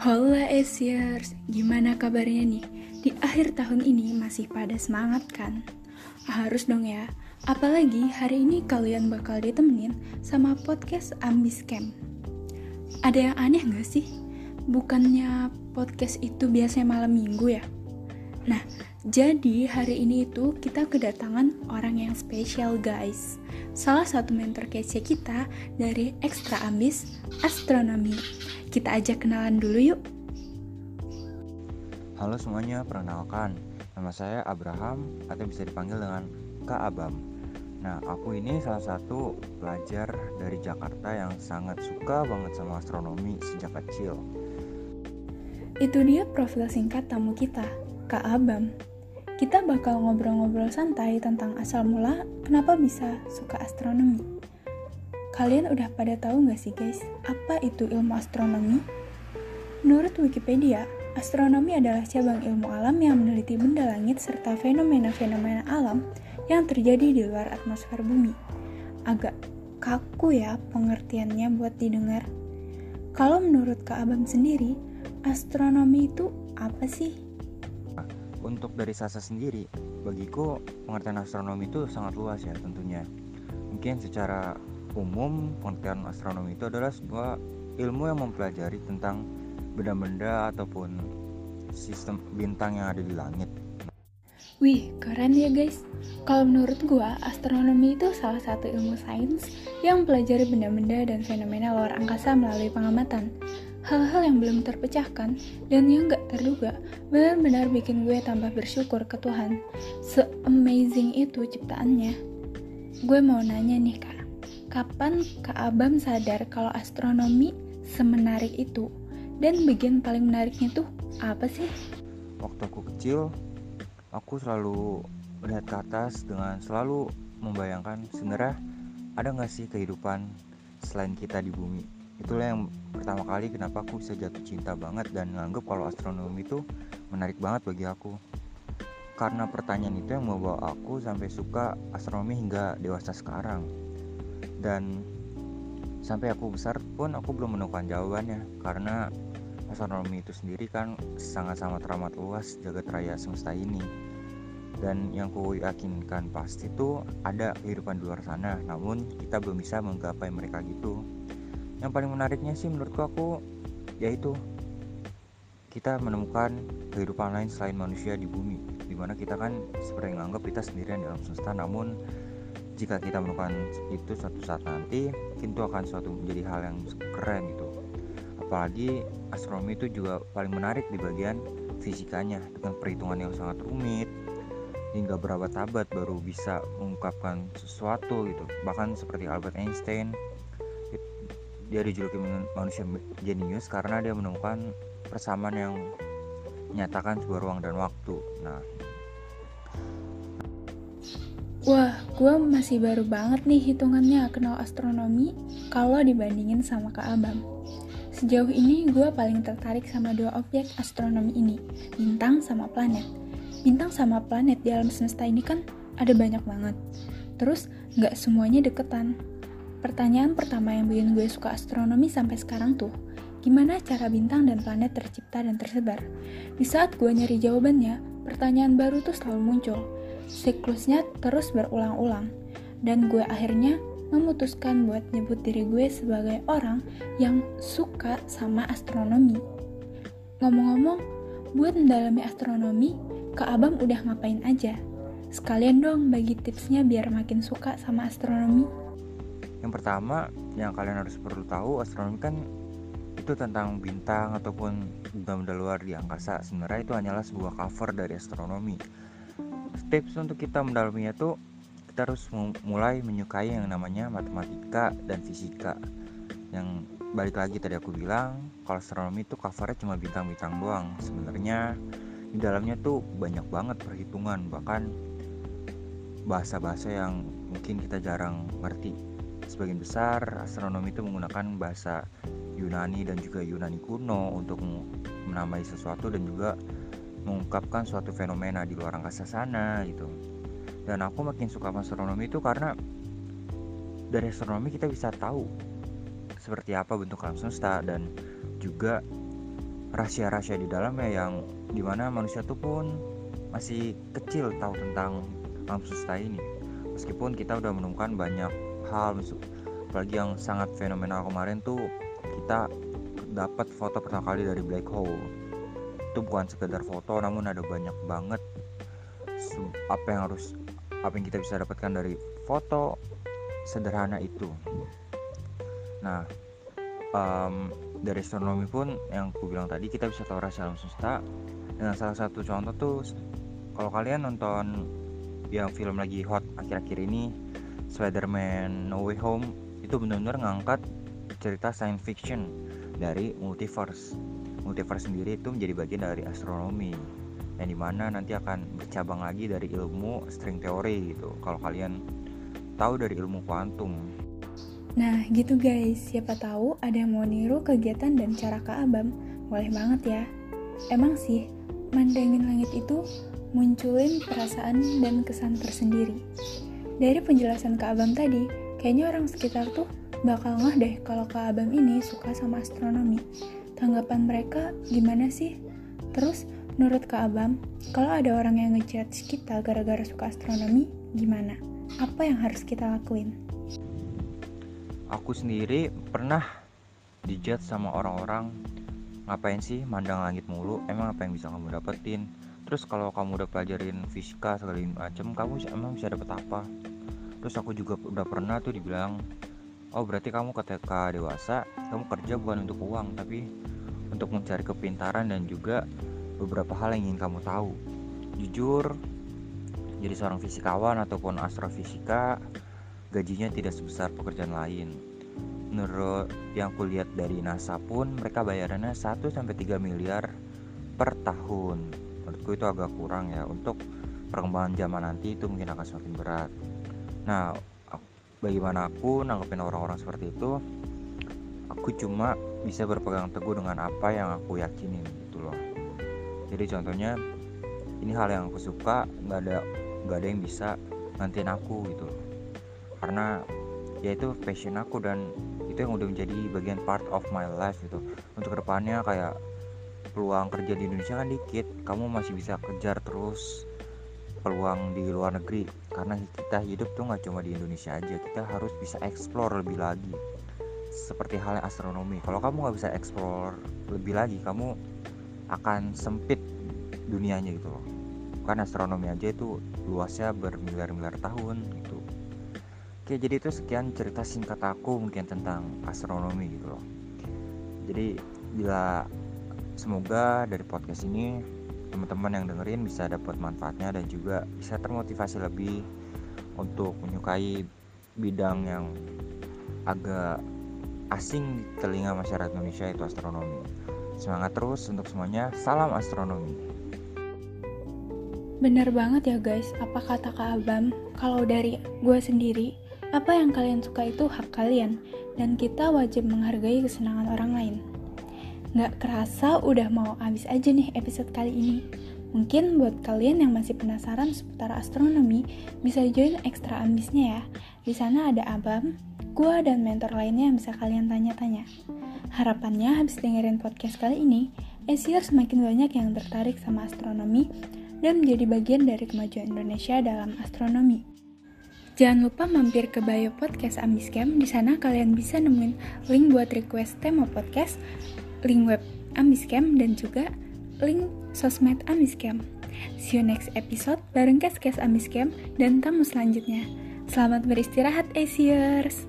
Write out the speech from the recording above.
Hola Asiers, gimana kabarnya nih? Di akhir tahun ini masih pada semangat kan? Harus dong ya, apalagi hari ini kalian bakal ditemenin sama podcast Ambis Camp. Ada yang aneh gak sih? Bukannya podcast itu biasanya malam minggu ya? Nah, jadi hari ini itu kita kedatangan orang yang spesial guys. Salah satu mentor kece kita dari Extra Ambis Astronomi. Kita ajak kenalan dulu yuk. Halo semuanya, perkenalkan. Nama saya Abraham atau bisa dipanggil dengan Kak Abam. Nah, aku ini salah satu pelajar dari Jakarta yang sangat suka banget sama astronomi sejak kecil. Itu dia profil singkat tamu kita, Kak Abam. Kita bakal ngobrol-ngobrol santai tentang asal mula kenapa bisa suka astronomi. Kalian udah pada tahu nggak sih guys, apa itu ilmu astronomi? Menurut Wikipedia, astronomi adalah cabang ilmu alam yang meneliti benda langit serta fenomena-fenomena alam yang terjadi di luar atmosfer bumi. Agak kaku ya pengertiannya buat didengar. Kalau menurut Kak Abam sendiri, astronomi itu apa sih? Untuk dari Sasa sendiri, bagiku pengertian astronomi itu sangat luas ya tentunya. Mungkin secara umum pengertian astronomi itu adalah sebuah ilmu yang mempelajari tentang benda-benda ataupun sistem bintang yang ada di langit. Wih, keren ya guys. Kalau menurut gua, astronomi itu salah satu ilmu sains yang mempelajari benda-benda dan fenomena luar angkasa melalui pengamatan. Hal-hal yang belum terpecahkan dan yang gak terduga benar-benar bikin gue tambah bersyukur ke Tuhan. Se-amazing itu ciptaannya. Gue mau nanya nih kak, Kapan Kak Abam sadar kalau astronomi semenarik itu? Dan bagian paling menariknya tuh apa sih? Waktu aku kecil, aku selalu melihat ke atas dengan selalu membayangkan sebenarnya ada nggak sih kehidupan selain kita di bumi. Itulah yang pertama kali kenapa aku bisa jatuh cinta banget dan nganggep kalau astronomi itu menarik banget bagi aku. Karena pertanyaan itu yang membawa aku sampai suka astronomi hingga dewasa sekarang dan sampai aku besar pun aku belum menemukan jawabannya. Karena astronomi itu sendiri kan sangat sangat teramat luas jagat raya semesta ini. Dan yang ku yakinkan pasti itu ada kehidupan di luar sana. Namun kita belum bisa menggapai mereka gitu. Yang paling menariknya sih menurutku aku yaitu kita menemukan kehidupan lain selain manusia di bumi. Di mana kita kan seperti menganggap kita sendirian dalam semesta. Namun jika kita melakukan itu suatu saat nanti itu akan suatu menjadi hal yang keren gitu. Apalagi astronomi itu juga paling menarik di bagian fisikanya dengan perhitungan yang sangat rumit hingga berabad-abad baru bisa mengungkapkan sesuatu gitu. Bahkan seperti Albert Einstein dia dijuluki manusia jenius karena dia menemukan persamaan yang menyatakan sebuah ruang dan waktu. Nah gue masih baru banget nih hitungannya kenal astronomi kalau dibandingin sama Kak Abam. Sejauh ini gue paling tertarik sama dua objek astronomi ini, bintang sama planet. Bintang sama planet di alam semesta ini kan ada banyak banget. Terus nggak semuanya deketan. Pertanyaan pertama yang bikin gue suka astronomi sampai sekarang tuh, gimana cara bintang dan planet tercipta dan tersebar? Di saat gue nyari jawabannya, pertanyaan baru tuh selalu muncul Siklusnya terus berulang-ulang, dan gue akhirnya memutuskan buat nyebut diri gue sebagai orang yang suka sama astronomi. Ngomong-ngomong, buat mendalami astronomi, Kak Abam udah ngapain aja? Sekalian dong bagi tipsnya biar makin suka sama astronomi. Yang pertama, yang kalian harus perlu tahu, astronomi kan itu tentang bintang ataupun benda-benda luar di angkasa. Sebenarnya itu hanyalah sebuah cover dari astronomi tips untuk kita mendalaminya tuh kita harus mulai menyukai yang namanya matematika dan fisika. Yang balik lagi tadi aku bilang kalau astronomi itu covernya cuma bintang-bintang doang. Sebenarnya di dalamnya tuh banyak banget perhitungan bahkan bahasa-bahasa yang mungkin kita jarang ngerti. Sebagian besar astronomi itu menggunakan bahasa Yunani dan juga Yunani kuno untuk menamai sesuatu dan juga mengungkapkan suatu fenomena di luar angkasa sana gitu. Dan aku makin suka astronomi itu karena dari astronomi kita bisa tahu seperti apa bentuk alam semesta dan juga rahasia-rahasia di dalamnya yang di mana manusia tuh pun masih kecil tahu tentang alam semesta ini. Meskipun kita udah menemukan banyak hal apalagi yang sangat fenomenal kemarin tuh kita dapat foto pertama kali dari black hole itu bukan sekedar foto namun ada banyak banget apa yang harus apa yang kita bisa dapatkan dari foto sederhana itu. Nah um, dari astronomi pun yang aku bilang tadi kita bisa tahu rahasia alam semesta. Dengan salah satu contoh tuh kalau kalian nonton yang film lagi hot akhir-akhir ini Spider-Man No Way Home itu benar-benar ngangkat cerita science fiction dari multiverse multiverse sendiri itu menjadi bagian dari astronomi yang di mana nanti akan bercabang lagi dari ilmu string theory gitu kalau kalian tahu dari ilmu kuantum Nah gitu guys, siapa tahu ada yang mau niru kegiatan dan cara Kak Abam, boleh banget ya. Emang sih, mandangin langit itu munculin perasaan dan kesan tersendiri. Dari penjelasan Kak Abam tadi, kayaknya orang sekitar tuh bakal ngeh deh kalau Kak Abam ini suka sama astronomi. Tanggapan mereka gimana sih? Terus, menurut Kak Abam, kalau ada orang yang ngejudge kita gara-gara suka astronomi, gimana? Apa yang harus kita lakuin? Aku sendiri pernah dijudge sama orang-orang ngapain sih mandang langit mulu emang apa yang bisa kamu dapetin terus kalau kamu udah pelajarin fisika segala macam kamu emang bisa dapet apa terus aku juga udah pernah tuh dibilang oh berarti kamu ketika dewasa kamu kerja bukan untuk uang tapi untuk mencari kepintaran dan juga beberapa hal yang ingin kamu tahu. Jujur jadi seorang fisikawan ataupun astrofisika gajinya tidak sebesar pekerjaan lain. Menurut yang aku lihat dari NASA pun mereka bayarannya 1 sampai 3 miliar per tahun. Menurutku itu agak kurang ya untuk perkembangan zaman nanti itu mungkin akan semakin berat. Nah bagaimana aku nanggepin orang-orang seperti itu aku cuma bisa berpegang teguh dengan apa yang aku yakinin gitu loh. Jadi contohnya ini hal yang aku suka nggak ada nggak ada yang bisa ngantin aku gitu loh. Karena ya itu passion aku dan itu yang udah menjadi bagian part of my life gitu. Untuk ke depannya kayak peluang kerja di Indonesia kan dikit kamu masih bisa kejar terus peluang di luar negeri. Karena kita hidup tuh nggak cuma di Indonesia aja kita harus bisa explore lebih lagi. Seperti halnya astronomi. Kalau kamu nggak bisa explore lebih lagi kamu akan sempit dunianya gitu loh. Kan astronomi aja itu luasnya bermiliar-miliar tahun gitu. Oke jadi itu sekian cerita singkat aku mungkin tentang astronomi gitu loh. Jadi bila semoga dari podcast ini teman-teman yang dengerin bisa dapat manfaatnya dan juga bisa termotivasi lebih untuk menyukai bidang yang agak asing di telinga masyarakat Indonesia itu astronomi. Semangat terus untuk semuanya. Salam astronomi. Bener banget ya guys, apa kata Kak Abam? Kalau dari gue sendiri, apa yang kalian suka itu hak kalian, dan kita wajib menghargai kesenangan orang lain. Nggak kerasa udah mau habis aja nih episode kali ini. Mungkin buat kalian yang masih penasaran seputar astronomi, bisa join ekstra ambisnya ya. Di sana ada Abam, gua dan mentor lainnya yang bisa kalian tanya-tanya. Harapannya habis dengerin podcast kali ini, Asia semakin banyak yang tertarik sama astronomi dan menjadi bagian dari kemajuan Indonesia dalam astronomi. Jangan lupa mampir ke bio podcast Ambiscam. Di sana kalian bisa nemuin link buat request tema podcast link web Amiscam dan juga link sosmed Amiscam. See you next episode bareng Kes Kes Amiscam dan tamu selanjutnya. Selamat beristirahat, Asiers!